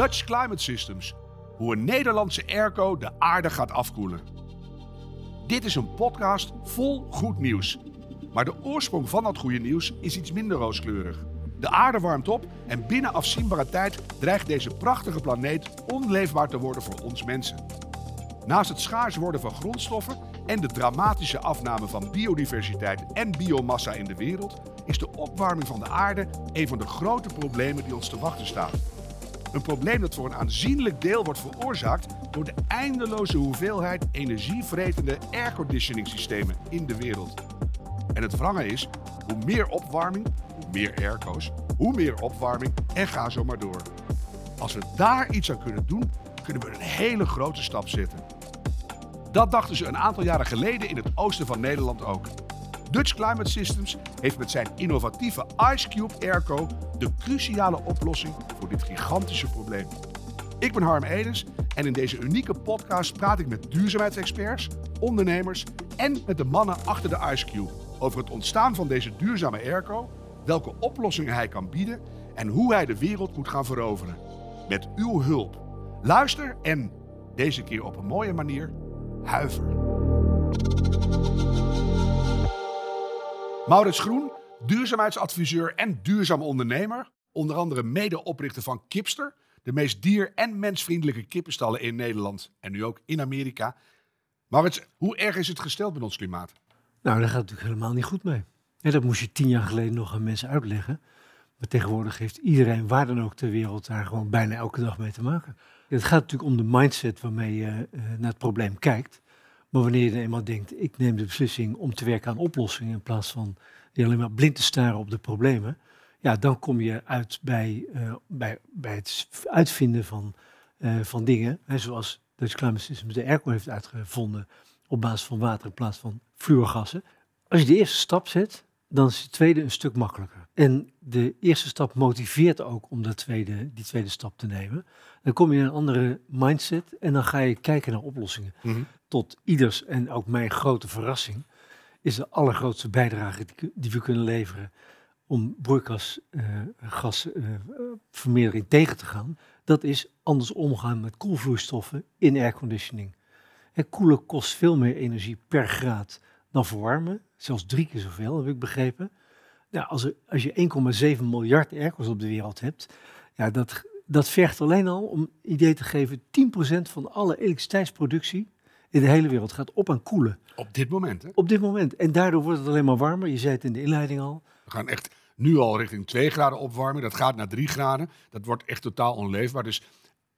Dutch Climate Systems. Hoe een Nederlandse airco de aarde gaat afkoelen. Dit is een podcast vol goed nieuws. Maar de oorsprong van dat goede nieuws is iets minder rooskleurig. De aarde warmt op en binnen afzienbare tijd dreigt deze prachtige planeet onleefbaar te worden voor ons mensen. Naast het schaars worden van grondstoffen en de dramatische afname van biodiversiteit en biomassa in de wereld, is de opwarming van de aarde een van de grote problemen die ons te wachten staan. Een probleem dat voor een aanzienlijk deel wordt veroorzaakt door de eindeloze hoeveelheid energievretende airconditioning systemen in de wereld. En het wrange is, hoe meer opwarming, hoe meer airco's, hoe meer opwarming en ga zo maar door. Als we daar iets aan kunnen doen, kunnen we een hele grote stap zetten. Dat dachten ze een aantal jaren geleden in het oosten van Nederland ook. Dutch Climate Systems heeft met zijn innovatieve IceCube Airco de cruciale oplossing voor dit gigantische probleem. Ik ben Harm Edens en in deze unieke podcast praat ik met duurzaamheidsexperts, ondernemers en met de mannen achter de IceCube over het ontstaan van deze duurzame airco, welke oplossingen hij kan bieden en hoe hij de wereld moet gaan veroveren. Met uw hulp. Luister en, deze keer op een mooie manier, huiver. Maurits Groen, duurzaamheidsadviseur en duurzaam ondernemer. Onder andere medeoprichter van Kipster, de meest dier- en mensvriendelijke kippenstallen in Nederland en nu ook in Amerika. Maurits, hoe erg is het gesteld met ons klimaat? Nou, daar gaat het natuurlijk helemaal niet goed mee. En dat moest je tien jaar geleden nog aan mensen uitleggen. Maar tegenwoordig heeft iedereen, waar dan ook ter wereld, daar gewoon bijna elke dag mee te maken. Het gaat natuurlijk om de mindset waarmee je uh, naar het probleem kijkt. Maar wanneer je eenmaal denkt, ik neem de beslissing om te werken aan oplossingen in plaats van alleen maar blind te staren op de problemen, ja, dan kom je uit bij, uh, bij, bij het uitvinden van, uh, van dingen, hè, zoals Dutch Climate Systems de airco heeft uitgevonden op basis van water in plaats van fluorgassen. Als je de eerste stap zet, dan is de tweede een stuk makkelijker. En de eerste stap motiveert ook om dat tweede, die tweede stap te nemen. Dan kom je in een andere mindset en dan ga je kijken naar oplossingen. Mm -hmm. Tot ieders en ook mijn grote verrassing is de allergrootste bijdrage die, die we kunnen leveren om broeikasgasvermeerdering uh, tegen te gaan. Dat is anders omgaan met koelvloeistoffen in airconditioning. En koelen kost veel meer energie per graad dan verwarmen. Zelfs drie keer zoveel, heb ik begrepen. Ja, als, er, als je 1,7 miljard airco's op de wereld hebt, ja, dat, dat vergt alleen al, om idee te geven, 10% van alle elektriciteitsproductie in de hele wereld gaat op aan koelen. Op dit moment, hè? Op dit moment. En daardoor wordt het alleen maar warmer. Je zei het in de inleiding al. We gaan echt nu al richting 2 graden opwarming. Dat gaat naar 3 graden. Dat wordt echt totaal onleefbaar. Dus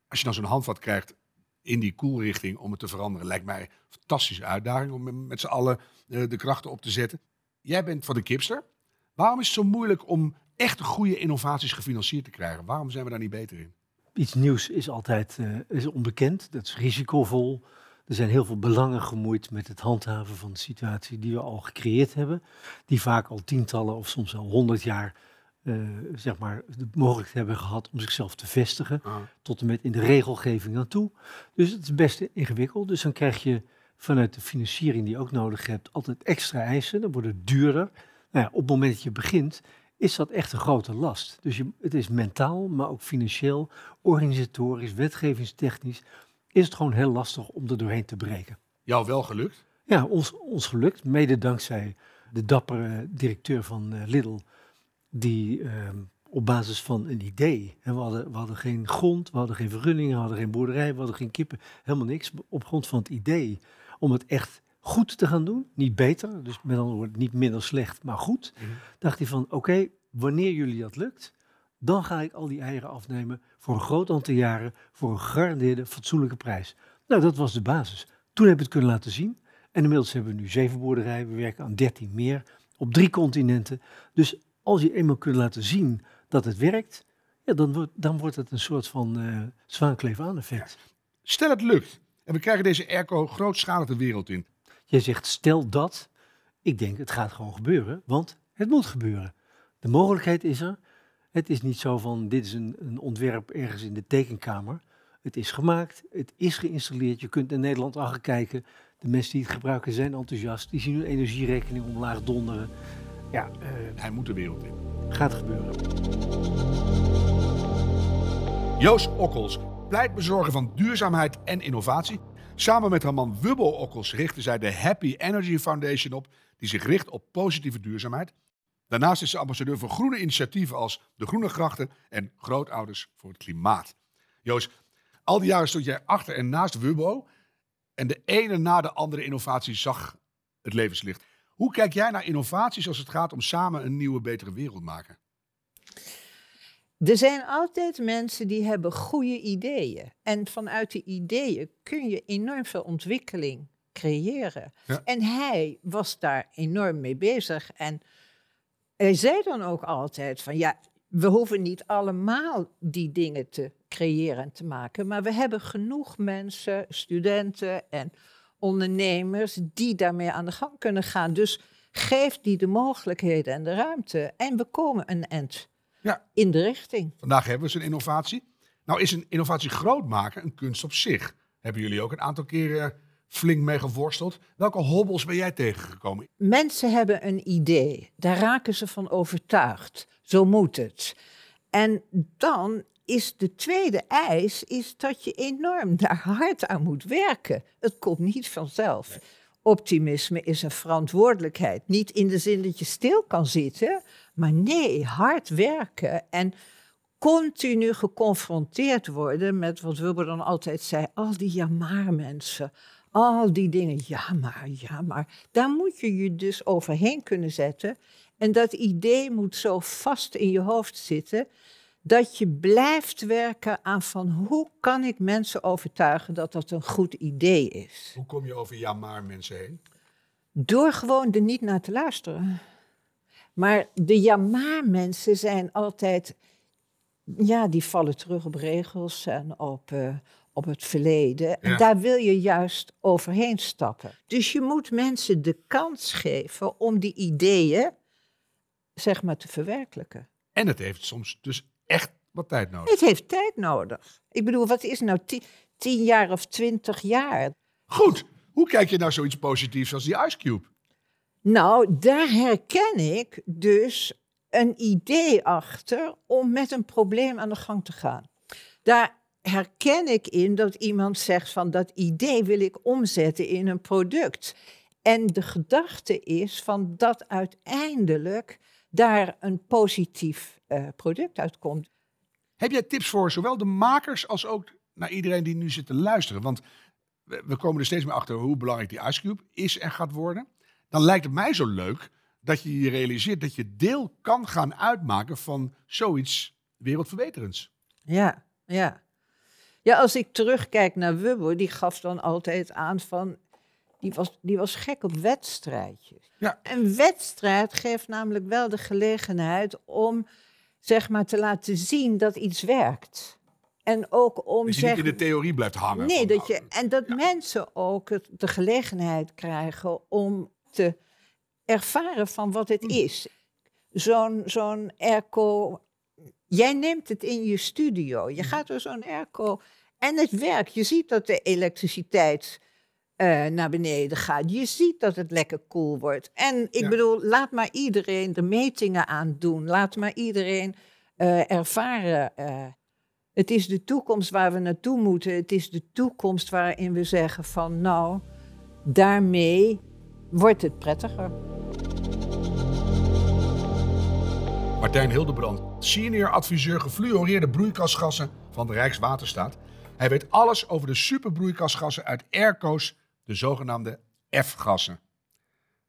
als je dan zo'n handvat krijgt in die koelrichting om het te veranderen, lijkt mij een fantastische uitdaging om met z'n allen uh, de krachten op te zetten. Jij bent van de Kipster. Waarom is het zo moeilijk om echt goede innovaties gefinancierd te krijgen? Waarom zijn we daar niet beter in? Iets nieuws is altijd uh, is onbekend. Dat is risicovol. Er zijn heel veel belangen gemoeid met het handhaven van de situatie die we al gecreëerd hebben. Die vaak al tientallen of soms al honderd jaar uh, zeg maar, de mogelijkheid hebben gehad om zichzelf te vestigen. Ah. Tot en met in de regelgeving aan toe. Dus het is best ingewikkeld. Dus dan krijg je vanuit de financiering die je ook nodig hebt altijd extra eisen. Dan wordt het duurder. Nou ja, op het moment dat je begint is dat echt een grote last. Dus je, het is mentaal, maar ook financieel, organisatorisch, wetgevingstechnisch is het gewoon heel lastig om er doorheen te breken. Jou wel gelukt? Ja, ons, ons gelukt. Mede dankzij de dappere directeur van uh, Lidl, die uh, op basis van een idee, en we hadden, we hadden geen grond, we hadden geen vergunningen, we hadden geen boerderij, we hadden geen kippen, helemaal niks. Op grond van het idee om het echt goed te gaan doen, niet beter, dus met andere woorden niet minder slecht, maar goed, mm -hmm. dacht hij van oké, wanneer jullie dat lukt, dan ga ik al die eieren afnemen voor een groot aantal jaren voor een gegarandeerde fatsoenlijke prijs. Nou, dat was de basis. Toen heb ik het kunnen laten zien. En inmiddels hebben we nu zeven boerderijen. We werken aan dertien meer op drie continenten. Dus als je eenmaal kunt laten zien dat het werkt, ja, dan, wordt, dan wordt het een soort van uh, zwaankleef aan effect. Ja. Stel het lukt en we krijgen deze airco grootschalig de wereld in. Jij zegt stel dat. Ik denk het gaat gewoon gebeuren, want het moet gebeuren. De mogelijkheid is er. Het is niet zo van dit is een, een, ontwerp ergens in de tekenkamer. Het is gemaakt, het is geïnstalleerd. Je kunt in Nederland al gaan kijken. De mensen die het gebruiken zijn enthousiast. Die zien hun energierekening omlaag donderen. Ja, uh, Hij moet de wereld in. Gaat gebeuren. Joost Okkels, pleitbezorger van duurzaamheid en innovatie. Samen met haar man Wubbo Okkels richtte zij de Happy Energy Foundation op, die zich richt op positieve duurzaamheid. Daarnaast is ze ambassadeur voor groene initiatieven als de Groene Grachten en Grootouders voor het Klimaat. Joost, al die jaren stond jij achter en naast Wubbo en de ene na de andere innovatie zag het levenslicht. Hoe kijk jij naar innovaties als het gaat om samen een nieuwe, betere wereld maken? Er zijn altijd mensen die hebben goede ideeën. En vanuit die ideeën kun je enorm veel ontwikkeling creëren. Ja. En hij was daar enorm mee bezig. En hij zei dan ook altijd van ja, we hoeven niet allemaal die dingen te creëren en te maken. Maar we hebben genoeg mensen, studenten en ondernemers die daarmee aan de gang kunnen gaan. Dus geef die de mogelijkheden en de ruimte. En we komen een eind Ja. in de richting. Vandaag hebben we zo'n innovatie. Nou is een innovatie groot maken een kunst op zich. Hebben jullie ook een aantal keren flink mee geworsteld. Welke hobbels ben jij tegengekomen? Mensen hebben een idee, daar raken ze van overtuigd. Zo moet het. En dan is de tweede eis is dat je enorm daar hard aan moet werken. Het komt niet vanzelf. Optimisme is een verantwoordelijkheid. Niet in de zin dat je stil kan zitten, maar nee, hard werken en continu geconfronteerd worden met wat Wilber dan altijd zei: al die ja maar mensen. Al die dingen, ja maar, ja maar. Daar moet je je dus overheen kunnen zetten. En dat idee moet zo vast in je hoofd zitten dat je blijft werken aan van hoe kan ik mensen overtuigen dat dat een goed idee is. Hoe kom je over ja maar mensen heen? Door gewoon er niet naar te luisteren. Maar de ja maar mensen zijn altijd, ja, die vallen terug op regels en op, eh, op het verleden. En daar wil je juist overheen stappen. Dus je moet mensen de kans geven om die ideeën, zeg maar, te verwerkelijken. En het heeft soms dus echt wat tijd nodig. Het heeft tijd nodig. Ik bedoel, wat is nou ti- tien jaar of twintig jaar? Goed, hoe kijk je naar zoiets positiefs als die Ice Cube? Nou, daar herken ik dus een idee achter om met een probleem aan de gang te gaan. Daar herken ik in dat iemand zegt van dat idee wil ik omzetten in een product. En de gedachte is van dat uiteindelijk daar een positief eh, product uitkomt. Heb jij tips voor zowel de makers als ook naar iedereen die nu zit te luisteren? Want we, we komen er steeds meer achter hoe belangrijk die Ice Cube is en gaat worden. Dan lijkt het mij zo leuk dat je je realiseert dat je deel kan gaan uitmaken van zoiets wereldverbeterends. Ja, ja. Ja, als ik terugkijk naar Wubbo, die gaf dan altijd aan van... Die was, die was gek op wedstrijdjes. Ja. Een wedstrijd geeft namelijk wel de gelegenheid om, zeg maar, te laten zien dat iets werkt. En ook om, Dat je zeg niet in de theorie blijft hangen. Nee, dat nou, je, en dat mensen ook het, de gelegenheid krijgen om te ervaren van wat het is. Zo'n zo'n airco, jij neemt het in je studio. Je gaat door zo'n airco en het werkt. Je ziet dat de elektriciteit eh, naar beneden gaat. Je ziet dat het lekker koel wordt. En ik Ja. bedoel, laat maar iedereen de metingen aan doen. Laat maar iedereen eh, ervaren. eh, het is de toekomst waar we naartoe moeten. Het is de toekomst waarin we zeggen van nou, daarmee wordt het prettiger. Martijn Hildebrand, senior adviseur gefluoreerde broeikasgassen van de Rijkswaterstaat. Hij weet alles over de superbroeikasgassen uit airco's, de zogenaamde F-gassen.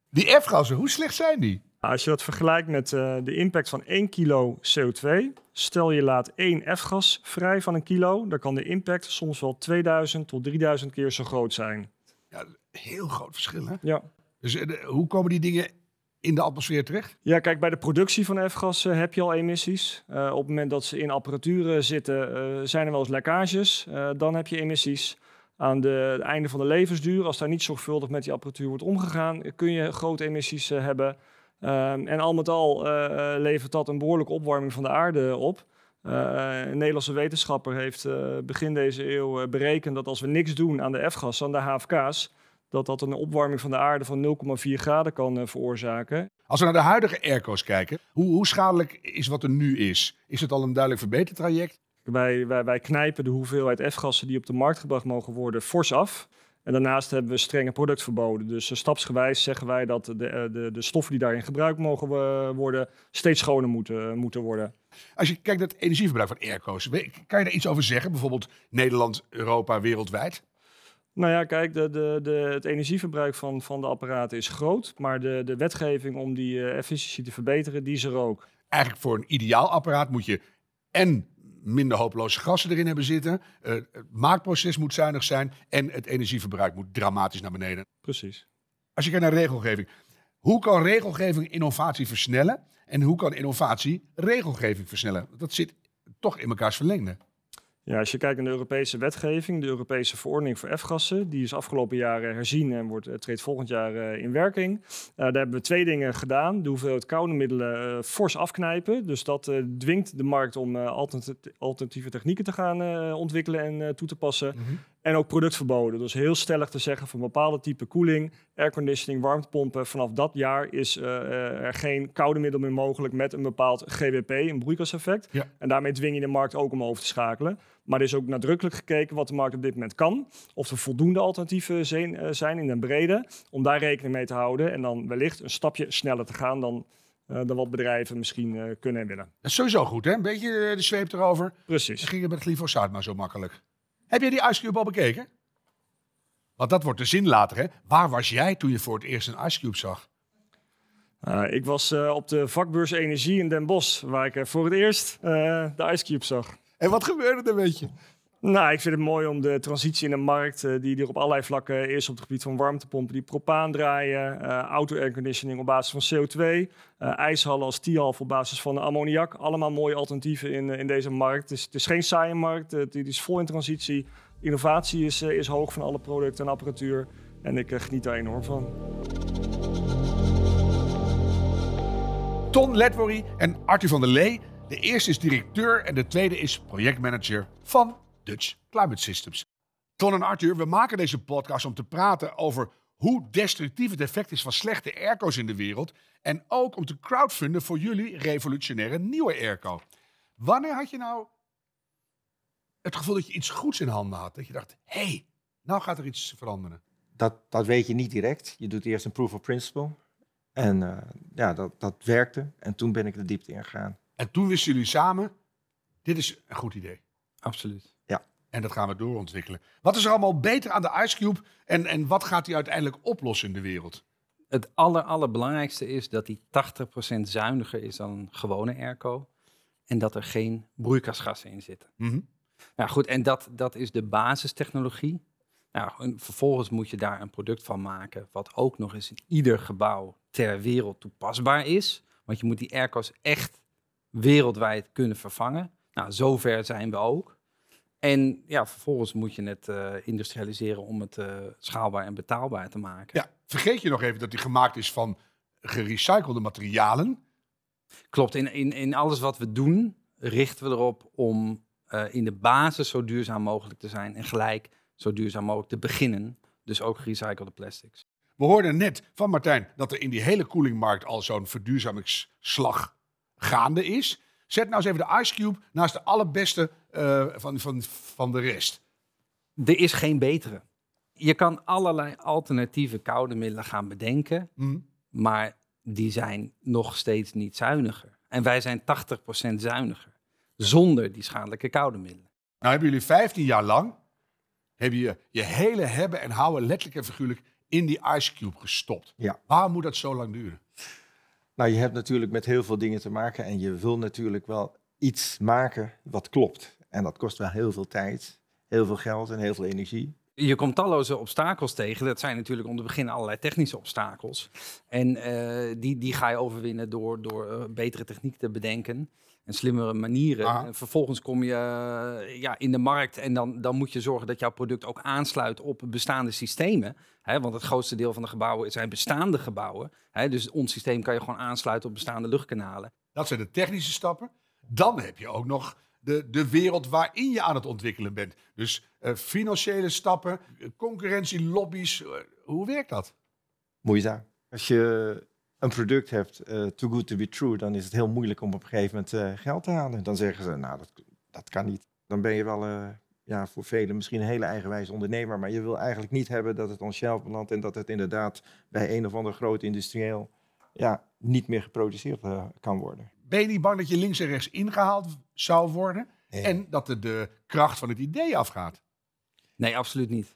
Die F-gassen, hoe slecht zijn die? Als je dat vergelijkt met eh, de impact van 1 kilo CO2, stel je laat één F-gas vrij van een kilo, dan kan de impact soms wel 2000 tot 3000 keer zo groot zijn. Ja, heel groot verschil, hè? Ja. Dus eh, hoe komen die dingen in de atmosfeer terecht? Ja, kijk, bij de productie van F-gassen heb je al emissies. Eh, op het moment dat ze in apparatuur eh, zitten, eh, zijn er wel eens lekkages. Eh, dan heb je emissies. Aan de, het einde van de levensduur, als daar niet zorgvuldig met die apparatuur wordt omgegaan, kun je grote emissies eh, hebben. Ehm, en al met al eh, eh, levert dat een behoorlijke opwarming van de aarde op. Eh, een Nederlandse wetenschapper heeft begin deze eeuw berekend dat als we niks doen aan de F-gassen, aan de HFK's, dat dat een opwarming van de aarde van 0,4 graden kan veroorzaken. Als we naar de huidige airco's kijken, hoe, hoe schadelijk is wat er nu is? Is het al een duidelijk verbetertraject? Wij, wij, wij knijpen de hoeveelheid F-gassen die op de markt gebracht mogen worden fors af. En daarnaast hebben we strenge productverboden. Dus uh, stapsgewijs zeggen wij dat de, de, de stoffen die daarin gebruikt mogen worden steeds schoner moeten, moeten worden. Als je kijkt naar het energieverbruik van airco's, kan je daar iets over zeggen? Bijvoorbeeld Nederland, Europa, wereldwijd? Nou ja, kijk, de, de, de, het energieverbruik van, van de apparaten is groot. Maar de, de wetgeving om die efficiëntie te verbeteren, die is er ook. Eigenlijk voor een ideaal apparaat moet je en minder hopeloze gassen erin hebben zitten. Uh, het maakproces moet zuinig zijn. En het energieverbruik moet dramatisch naar beneden. Precies. Als je kijkt naar regelgeving. Hoe kan regelgeving innovatie versnellen? En hoe kan innovatie regelgeving versnellen? Dat zit toch in elkaars verlengde. Ja, als je kijkt naar de Europese wetgeving, de Europese verordening voor F-gassen, die is afgelopen jaar herzien en wordt, treedt volgend jaar uh, in werking. Uh, daar hebben we twee dingen gedaan. De hoeveelheid koude middelen uh, fors afknijpen. Dus dat dwingt de markt om alternatieve technieken te gaan ontwikkelen en toe te passen. Mm -hmm. En ook productverboden. Dus heel stellig te zeggen van bepaalde type koeling, airconditioning, warmtepompen. Vanaf dat jaar is er geen koude middel meer mogelijk met een bepaald GWP, een broeikaseffect. Ja. En daarmee dwing je de markt ook om over te schakelen. Maar er is ook nadrukkelijk gekeken wat de markt op dit moment kan. Of er voldoende alternatieven zijn, uh, zijn in den brede. Om daar rekening mee te houden. En dan wellicht een stapje sneller te gaan dan, uh, dan wat bedrijven misschien uh, kunnen en willen. Dat is sowieso goed, hè? Een beetje de zweep erover. Precies. Dan ging het met glyfosaat maar zo makkelijk. Heb jij die Ice Cube al bekeken? Want dat wordt de zin later, hè? Waar was jij toen je voor het eerst een Ice Cube zag? Ik was op de vakbeurs Energie in Den Bosch, waar ik voor het eerst de Ice Cube zag. En wat gebeurde er met je? Nou, ik vind het mooi om de transitie in de markt, uh, die er op allerlei vlakken is, op het gebied van warmtepompen die propaan draaien, uh, auto-airconditioning op basis van CO2, uh, ijshallen als T-half op basis van ammoniak. Allemaal mooie alternatieven in, in deze markt. Het is, het is geen saaie markt, het is vol in transitie. Innovatie is, is hoog van alle producten en apparatuur en ik geniet daar enorm van. Ton Ledwory en Arthur van der Lee. De eerste is directeur en de tweede is projectmanager van Dutch Climate Systems. Ton en Arthur, we maken deze podcast om te praten over hoe destructief het effect is van slechte airco's in de wereld. En ook om te crowdfunden voor jullie revolutionaire nieuwe airco. Wanneer had je nou het gevoel dat je iets goeds in handen had? Dat je dacht, hé, hey, nou gaat er iets veranderen. Dat, dat weet je niet direct. Je doet eerst een proof of principle. En uh, ja, dat, dat werkte. En toen ben ik de diepte ingegaan. En toen wisten jullie samen, dit is een goed idee. Absoluut. Ja. En dat gaan we doorontwikkelen. Wat is er allemaal beter aan de Ice Cube en, en wat gaat hij uiteindelijk oplossen in de wereld? Het aller, allerbelangrijkste is dat hij 80% zuiniger is dan een gewone airco. En dat er geen broeikasgassen in zitten. Mm -hmm. Nou goed, en dat, dat is de basistechnologie. Nou, en vervolgens moet je daar een product van maken, wat ook nog eens in ieder gebouw ter wereld toepasbaar is. Want je moet die airco's echt wereldwijd kunnen vervangen. Nou, zover zijn we ook. En ja, vervolgens moet je het uh, industrialiseren om het uh, schaalbaar en betaalbaar te maken. Ja, vergeet je nog even dat die gemaakt is van gerecyclede materialen. Klopt, in, in, in alles wat we doen richten we erop om uh, in de basis zo duurzaam mogelijk te zijn en gelijk zo duurzaam mogelijk te beginnen. Dus ook gerecyclede plastics. We hoorden net van Martijn dat er in die hele koelingmarkt al zo'n verduurzamingsslag gaande is. Zet nou eens even de Ice Cube naast de allerbeste uh, van, van, van de rest. Er is geen betere. Je kan allerlei alternatieve koude middelen gaan bedenken, mm. maar die zijn nog steeds niet zuiniger. En wij zijn 80% zuiniger, zonder die schadelijke koude middelen. Nou hebben jullie 15 jaar lang, hebben je, je hele hebben en houden letterlijk en figuurlijk in die Ice Cube gestopt. Ja. Waarom moet dat zo lang duren? Nou, je hebt natuurlijk met heel veel dingen te maken en je wil natuurlijk wel iets maken wat klopt. En dat kost wel heel veel tijd, heel veel geld en heel veel energie. Je komt talloze obstakels tegen. Dat zijn natuurlijk om te beginnen allerlei technische obstakels. En uh, die, die ga je overwinnen door, door uh, betere techniek te bedenken en slimmere manieren. Aha. En vervolgens kom je uh, ja, in de markt en dan, dan moet je zorgen dat jouw product ook aansluit op bestaande systemen. Hè, want het grootste deel van de gebouwen zijn bestaande gebouwen. Hè, dus ons systeem kan je gewoon aansluiten op bestaande luchtkanalen. Dat zijn de technische stappen. Dan heb je ook nog de, de wereld waarin je aan het ontwikkelen bent. Dus uh, financiële stappen, concurrentie, lobby's. Uh, hoe werkt dat? Moeizaam. Als je een product hebt, uh, too good to be true, dan is het heel moeilijk om op een gegeven moment uh, geld te halen. Dan zeggen ze, nou, dat, dat kan niet. dan ben je wel eh, ja, voor velen misschien een hele eigenwijze ondernemer. Maar je wil eigenlijk niet hebben dat het on shelf belandt en dat het inderdaad bij een of ander groot industrieel ja, niet meer geproduceerd eh, kan worden. Ben je niet bang dat je links en rechts ingehaald zou worden en dat er de kracht van het idee afgaat? Nee, absoluut niet.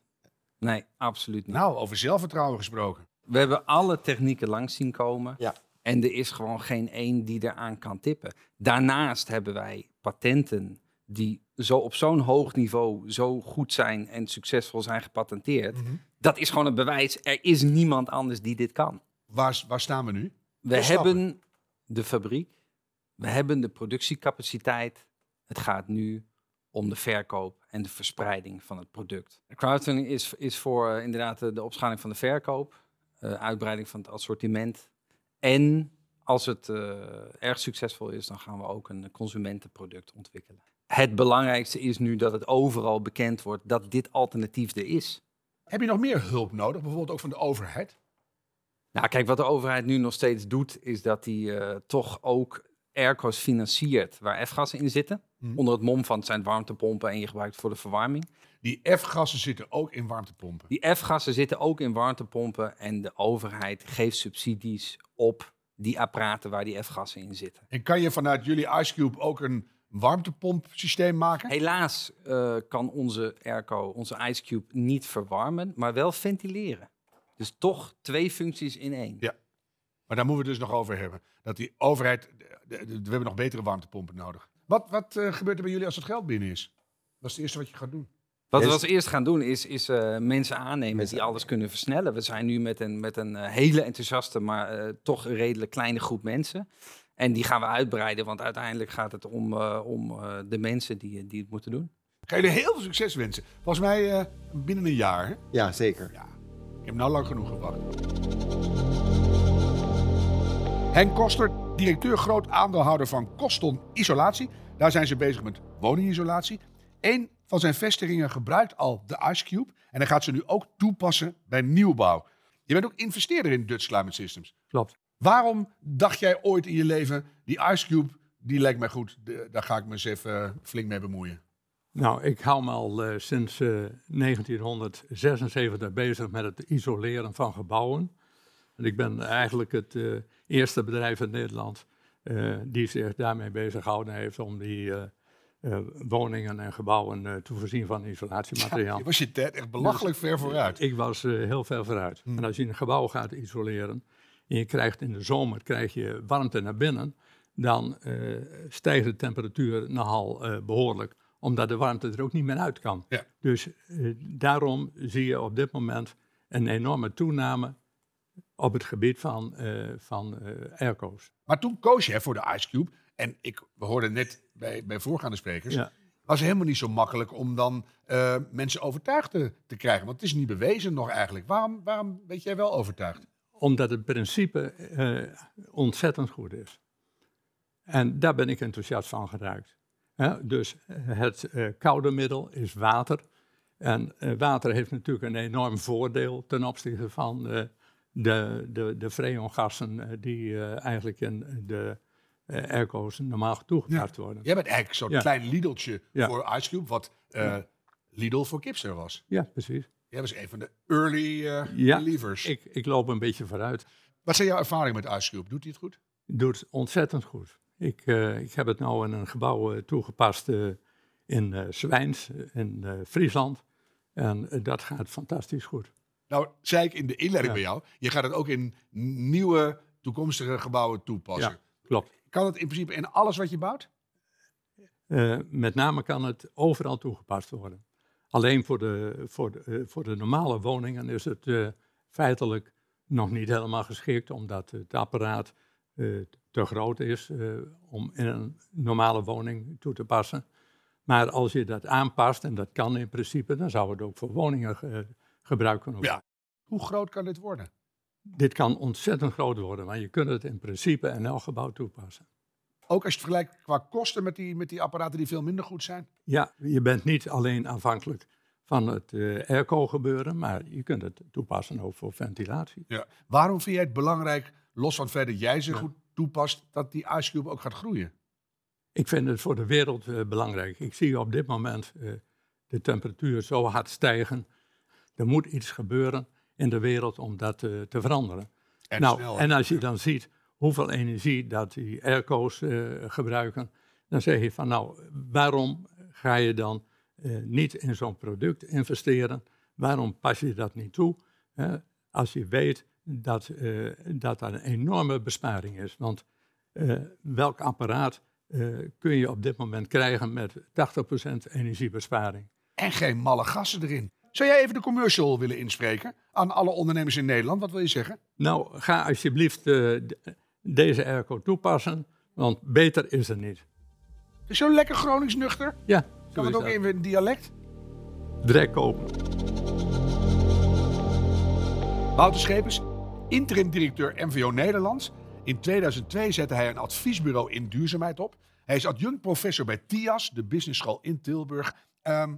Nee, absoluut niet. Nou, over zelfvertrouwen gesproken. We hebben alle technieken langs zien komen. Ja. En er is gewoon geen één die eraan kan tippen. Daarnaast hebben wij patenten die zo op zo'n hoog niveau zo goed zijn en succesvol zijn gepatenteerd. Mhm. Dat is gewoon een bewijs. Er is niemand anders die dit kan. Waar, waar staan we nu? We hebben de fabriek, we hebben de productiecapaciteit. Het gaat nu om de verkoop en de verspreiding van het product. Crowdfunding is, is voor eh, inderdaad de, de opschaling van de verkoop, eh, uitbreiding van het assortiment. En als het eh, erg succesvol is, dan gaan we ook een consumentenproduct ontwikkelen. Het belangrijkste is nu dat het overal bekend wordt dat dit alternatief er is. Heb je nog meer hulp nodig, bijvoorbeeld ook van de overheid? Nou, kijk, wat de overheid nu nog steeds doet, is dat die eh, toch ook airco's financiert waar F-gassen in zitten. Mhm. Onder het mom van het zijn warmtepompen en je gebruikt het voor de verwarming. Die F-gassen zitten ook in warmtepompen. Die F-gassen zitten ook in warmtepompen en de overheid geeft subsidies op die apparaten waar die F-gassen in zitten. En kan je vanuit jullie IceCube ook een warmtepompsysteem maken? Helaas eh, kan onze airco, onze IceCube, niet verwarmen, maar wel ventileren. Dus toch twee functies in één. Ja. Maar daar moeten we het dus nog over hebben. Dat die overheid, we hebben nog betere warmtepompen nodig. Wat, wat eh, gebeurt er bij jullie als het geld binnen is? Dat is het eerste wat je gaat doen. Wat we als eerst gaan doen is, is eh, mensen aannemen Mensen die alles kunnen versnellen. We zijn nu met een, met een eh, hele enthousiaste, maar eh, toch een redelijk kleine groep mensen. En die gaan we uitbreiden, want uiteindelijk gaat het om, eh, om eh, de mensen die, die het moeten doen. Ik ga jullie heel veel succes wensen. Volgens mij eh, binnen een jaar. Hè? Ja, zeker. Ja, ik heb nou lang genoeg gewacht. Henk Koster, directeur groot aandeelhouder van Koston Isolatie. Daar zijn ze bezig met woningisolatie. Eén van zijn vestigingen gebruikt al de IceCube. En hij gaat ze nu ook toepassen bij nieuwbouw. Je bent ook investeerder in Dutch Climate Systems. Klopt. Waarom dacht jij ooit in je leven, die IceCube, die lijkt mij goed. de- daar ga ik me eens even eh, flink mee bemoeien. Nou, ik hou me al eh, sinds eh, 1976 bezig met het isoleren van gebouwen. En ik ben eigenlijk het eh, eerste bedrijf in Nederland eh, die zich daarmee bezig gehouden heeft om die eh, woningen en gebouwen eh, te voorzien van isolatiemateriaal. Je was je tijd echt belachelijk ver vooruit. Ik was eh, heel ver vooruit. Hmm. En als je een gebouw gaat isoleren en je krijgt in de zomer krijg je warmte naar binnen, dan stijgt de temperatuur nogal eh, behoorlijk, omdat de warmte er ook niet meer uit kan. Ja. Dus daarom zie je op dit moment een enorme toename op het gebied van, van airco's. Maar toen koos je voor de IceCube. En ik, we hoorden net bij, bij voorgaande sprekers. Ja. was helemaal niet zo makkelijk om dan eh, mensen overtuigd te, te krijgen. Want het is niet bewezen nog eigenlijk. Waarom, waarom weet jij wel overtuigd? Omdat het principe eh, ontzettend goed is. En daar ben ik enthousiast van geraakt. Dus eh, het koude middel is water. En water heeft natuurlijk een enorm voordeel ten opzichte van de, de, de freongassen die eigenlijk in de eh, airco's normaal toegepast worden. Jij bent eigenlijk zo'n Ja. klein Lidltje Ja. voor IceCube. Wat eh, Lidl voor Kipster was. Ja, precies. Jij was een van de early Ja, believers. Ik, ik loop een beetje vooruit. Wat zijn jouw ervaringen met IceCube? Doet hij het goed? doet ontzettend goed. Ik, ik heb het nou in een gebouw toegepast in Zwijns, in Friesland. En dat gaat fantastisch goed. Nou, zei ik in de inleiding bij jou. Je gaat het ook in nieuwe toekomstige gebouwen toepassen. Ja. Klopt. Kan het in principe in alles wat je bouwt? Eh, met name kan het overal toegepast worden. Alleen voor de, voor de, eh, voor de normale woningen is het eh, feitelijk nog niet helemaal geschikt, omdat het apparaat te groot is om in een normale woning toe te passen. Maar als je dat aanpast, en dat kan in principe, dan zou het ook voor woningen ge- gebruikt kunnen worden. Ja. Hoe groot kan dit worden? Dit kan ontzettend groot worden, maar je kunt het in principe in elk gebouw toepassen. Ook als je het vergelijkt qua kosten met die, met die apparaten die veel minder goed zijn. Ja, je bent niet alleen afhankelijk van het eh, airco gebeuren, maar je kunt het toepassen ook voor ventilatie. Ja. Waarom vind jij het belangrijk, los van het feit dat jij ze Ja. goed toepast, dat die IceCube ook gaat groeien? Ik vind het voor de wereld eh, belangrijk. Ik zie op dit moment eh, de temperatuur zo hard stijgen. Er moet iets gebeuren in de wereld om dat eh, te veranderen. En nou, en als je dan ziet hoeveel energie dat die airco's eh, gebruiken, dan zeg je van nou, waarom ga je dan eh, niet in zo'n product investeren? Waarom pas je dat niet toe? hè? als je weet dat, dat dat een enorme besparing is. Want welk apparaat kun je op dit moment krijgen met 80% energiebesparing? En geen malle gassen erin. Zou jij even de commercial willen inspreken aan alle ondernemers in Nederland? Wat wil je zeggen? Nou, ga alsjeblieft eh, deze airco toepassen, want beter is er niet. Is zo lekker Gronings nuchter? Ja, Kan het ook dat. even in dialect? Direct kopen. Wouter Schepers, interim-directeur MVO Nederland. In 2002 zette hij een adviesbureau in duurzaamheid op. Hij is adjunct-professor bij TIAS, de business school in Tilburg. Ehm,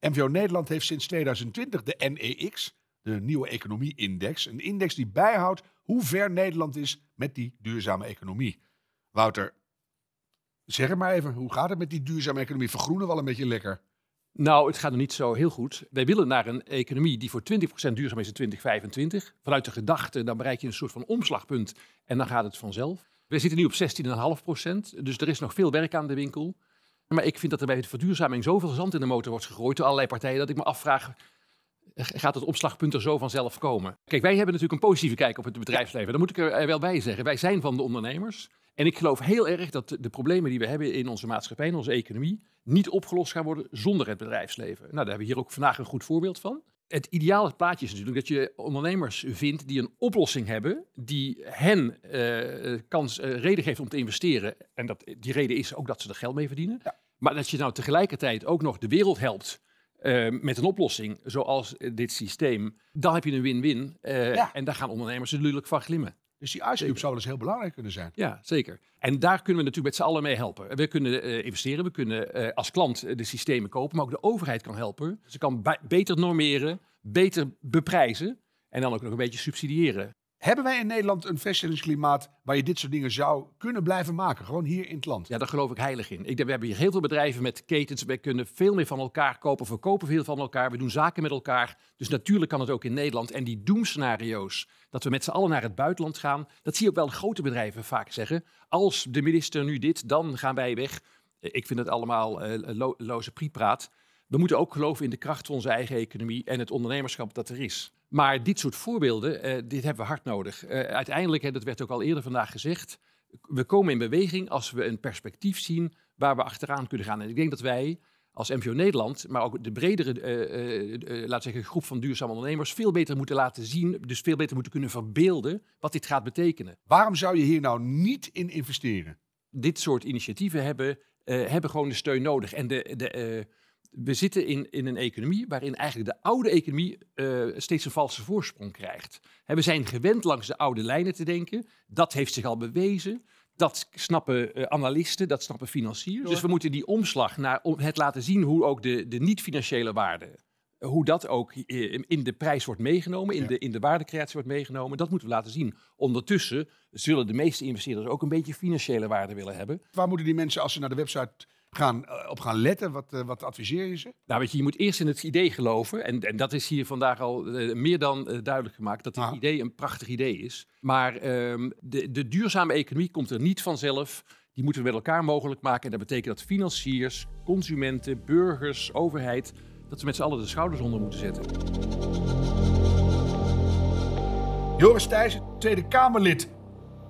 MVO Nederland heeft sinds 2020 de NEX, de Nieuwe Economie Index. Een index die bijhoudt hoe ver Nederland is met die duurzame economie. Wouter, zeg maar even, hoe gaat het met die duurzame economie? Vergroenen wel een beetje lekker. Nou, het gaat nog niet zo heel goed. Wij willen naar een economie die voor 20% duurzaam is in 2025. Vanuit de gedachte, dan bereik je een soort van omslagpunt en dan gaat het vanzelf. We zitten nu op 16,5%, dus er is nog veel werk aan de winkel. Maar ik vind dat er bij de verduurzaming zoveel zand in de motor wordt gegooid door allerlei partijen, dat ik me afvraag, gaat het omslagpunt er zo vanzelf komen? Kijk, wij hebben natuurlijk een positieve kijk op het bedrijfsleven. Daar moet ik er wel bij zeggen. Wij zijn van de ondernemers. En ik geloof heel erg dat de problemen die we hebben in onze maatschappij, in onze economie, niet opgelost gaan worden zonder het bedrijfsleven. Nou, daar hebben we hier ook vandaag een goed voorbeeld van. Het ideale plaatje is natuurlijk dat je ondernemers vindt die een oplossing hebben die hen eh, kans, eh, reden geeft om te investeren. En dat, die reden is ook dat ze er geld mee verdienen. Maar dat je nou tegelijkertijd ook nog de wereld helpt eh, met een oplossing zoals eh, dit systeem. Dan heb je een win-win. eh, Ja. En daar gaan ondernemers natuurlijk van glimmen. Dus die Ice zou dus heel belangrijk kunnen zijn. Ja, zeker. En daar kunnen we natuurlijk met z'n allen mee helpen. We kunnen investeren, we kunnen als klant de systemen kopen, maar ook de overheid kan helpen. Ze kan beter normeren, beter beprijzen en dan ook nog een beetje subsidiëren. Hebben wij in Nederland een vestigingsklimaat waar je dit soort dingen zou kunnen blijven maken? Gewoon hier in het land. Ja, daar geloof ik heilig in. Ik denk, we hebben hier heel veel bedrijven met ketens. We kunnen veel meer van elkaar kopen. We kopen veel van elkaar. We doen zaken met elkaar. Dus natuurlijk kan het ook in Nederland. En die doemscenario's, dat we met z'n allen naar het buitenland gaan, dat zie je ook wel grote bedrijven vaak zeggen. Als de minister nu dit, dan gaan wij weg. Eh, Ik vind het allemaal eh, lo loze priepraat. We moeten ook geloven in de kracht van onze eigen economie en het ondernemerschap dat er is. Maar dit soort voorbeelden, eh, dit hebben we hard nodig. Eh, uiteindelijk, hè, dat werd ook al eerder vandaag gezegd, we komen in beweging als we een perspectief zien waar we achteraan kunnen gaan. En ik denk dat wij als MVO Nederland, maar ook de bredere eh, laat zeggen, groep van duurzame ondernemers, veel beter moeten laten zien, dus veel beter moeten kunnen verbeelden wat dit gaat betekenen. Waarom zou je hier nou niet in investeren? Dit soort initiatieven hebben, hebben gewoon de steun nodig. En de, de, we zitten in, in een economie waarin eigenlijk de oude economie eh, steeds een valse voorsprong krijgt. We zijn gewend langs de oude lijnen te denken. Dat heeft zich al bewezen. Dat snappen eh, analisten, dat snappen financiers. Dus we moeten die omslag naar om het laten zien hoe ook de, de niet-financiële waarde, hoe dat ook eh, in de prijs wordt meegenomen, in, Ja. de, in de waardecreatie wordt meegenomen. Dat moeten we laten zien. Ondertussen zullen de meeste investeerders ook een beetje financiële waarde willen hebben. Waar moeten die mensen, als ze naar de website gaan, eh, op gaan letten? Wat, eh, wat adviseer je ze? Nou, weet je, je moet eerst in het idee geloven. En, en dat is hier vandaag al eh, meer dan duidelijk gemaakt. Dat het Ah. idee een prachtig idee is. Maar ehm, de, de duurzame economie komt er niet vanzelf. Die moeten we met elkaar mogelijk maken. En dat betekent dat financiers, consumenten, burgers, overheid... dat ze met z'n allen de schouders onder moeten zetten. Joris Thijssen, Tweede Kamerlid,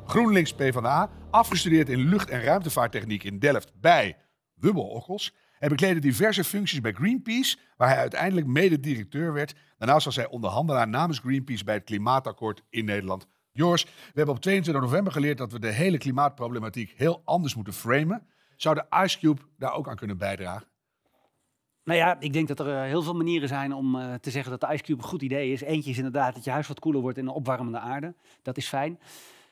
GroenLinks PvdA, afgestudeerd in lucht- en ruimtevaarttechniek in Delft bij Wubbel Okkels. Hij bekleedde diverse functies bij Greenpeace, waar hij uiteindelijk mede-directeur werd. Daarnaast was hij onderhandelaar namens Greenpeace bij het Klimaatakkoord in Nederland. Joris, we hebben op 22 november geleerd dat we de hele klimaatproblematiek heel anders moeten framen. Zou de Ice Cube daar ook aan kunnen bijdragen? Nou ja, ik denk dat er eh, heel veel manieren zijn om eh, te zeggen dat de Ice Cube een goed idee is. Eentje is inderdaad dat je huis wat koeler wordt in een opwarmende aarde. Dat is fijn.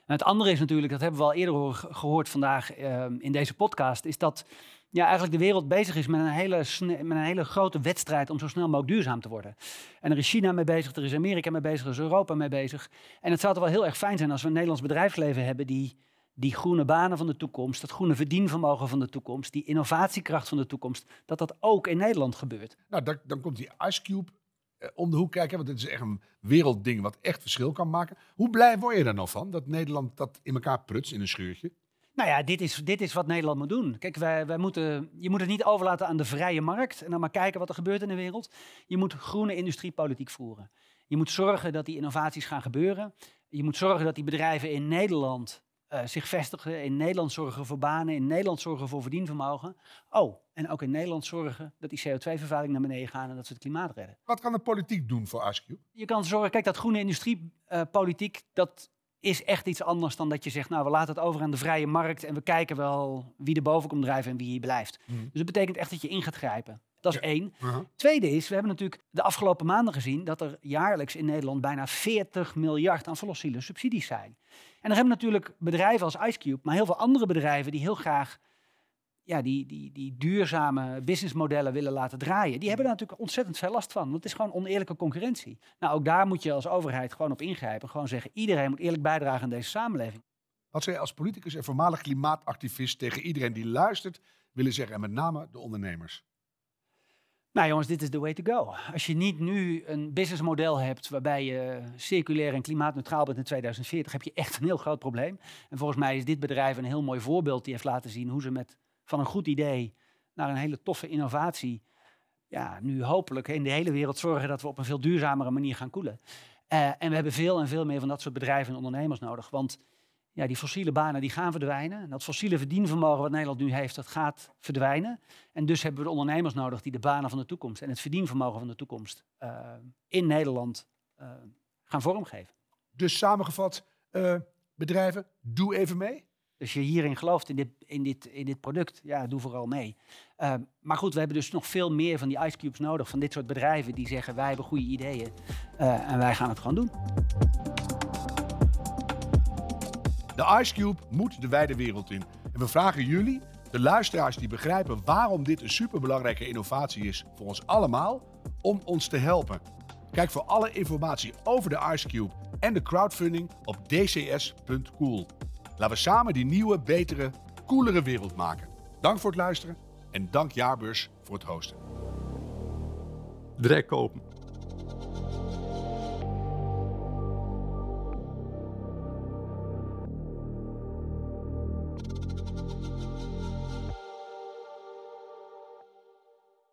Het andere is natuurlijk, dat hebben we al eerder hoor- gehoord vandaag eh, in deze podcast, is dat ja, eigenlijk de wereld bezig is met een, hele met een hele grote wedstrijd om zo snel mogelijk duurzaam te worden. En er is China mee bezig, er is Amerika mee bezig, er is Europa mee bezig. En het zou toch wel heel erg fijn zijn als we een Nederlands bedrijfsleven hebben die die groene banen van de toekomst, dat groene verdienvermogen van de toekomst, die innovatiekracht van de toekomst, dat dat ook in Nederland gebeurt. Nou, dan, dan komt die Ice Cube eh, om de hoek kijken, want dit is echt een wereldding wat echt verschil kan maken. Hoe blij word je daar nou van, dat Nederland dat in elkaar prutst in een schuurtje? Nou ja, dit is, dit is wat Nederland moet doen. Kijk, wij, wij moeten, je moet het niet overlaten aan de vrije markt en dan maar kijken wat er gebeurt in de wereld. Je moet groene industriepolitiek voeren. Je moet zorgen dat die innovaties gaan gebeuren. Je moet zorgen dat die bedrijven in Nederland uh, zich vestigen, in Nederland zorgen voor banen, in Nederland zorgen voor verdienvermogen. Oh, en ook in Nederland zorgen dat die CO2-vervuiling naar beneden gaat en dat ze het klimaat redden. Wat kan de politiek doen voor Askew? Je kan zorgen, kijk, dat groene industriepolitiek, uh, dat is echt iets anders dan dat je zegt, nou, we laten het over aan de vrije markt en we kijken wel wie er boven komt drijven en wie hier blijft. Mm. Dus dat betekent echt dat je in gaat grijpen. Dat is één. Uh -huh. Tweede is, we hebben natuurlijk de afgelopen maanden gezien dat er jaarlijks in Nederland bijna 40 miljard aan fossiele subsidies zijn. En dan hebben natuurlijk bedrijven als IceCube, maar heel veel andere bedrijven die heel graag ja, die, die, die duurzame businessmodellen willen laten draaien, die hebben daar natuurlijk ontzettend veel last van. Want het is gewoon oneerlijke concurrentie. Nou, ook daar moet je als overheid gewoon op ingrijpen. Gewoon zeggen, iedereen moet eerlijk bijdragen aan deze samenleving. Wat zou je als politicus en voormalig klimaatactivist tegen iedereen die luistert willen zeggen, en met name de ondernemers? Nou jongens, dit is the way to go. Als je niet nu een businessmodel hebt waarbij je circulair en klimaatneutraal bent in 2040, heb je echt een heel groot probleem. En volgens mij is dit bedrijf een heel mooi voorbeeld die heeft laten zien hoe ze met van een goed idee naar een hele toffe innovatie, ja, nu hopelijk in de hele wereld zorgen dat we op een veel duurzamere manier gaan koelen. Uh, en we hebben veel en veel meer van dat soort bedrijven en ondernemers nodig. Want ja, die fossiele banen die gaan verdwijnen. En dat fossiele verdienvermogen wat Nederland nu heeft, dat gaat verdwijnen. En dus hebben we de ondernemers nodig die de banen van de toekomst en het verdienvermogen van de toekomst uh, in Nederland uh, gaan vormgeven. Dus samengevat, bedrijven, doe even mee. Dus je hierin gelooft in dit, in dit, in dit product, ja, doe vooral mee. Uh, maar goed, we hebben dus nog veel meer van die ice cubes nodig. Van dit soort bedrijven die zeggen, wij hebben goede ideeën uh, en wij gaan het gewoon doen. De Ice Cube moet de wijde wereld in. En we vragen jullie, de luisteraars die begrijpen waarom dit een superbelangrijke innovatie is voor ons allemaal, om ons te helpen. Kijk voor alle informatie over de Ice Cube en de crowdfunding op dcs.cool. Laten we samen die nieuwe, betere, coolere wereld maken. Dank voor het luisteren en dank Jaarbeurs voor het hosten. Direct kopen.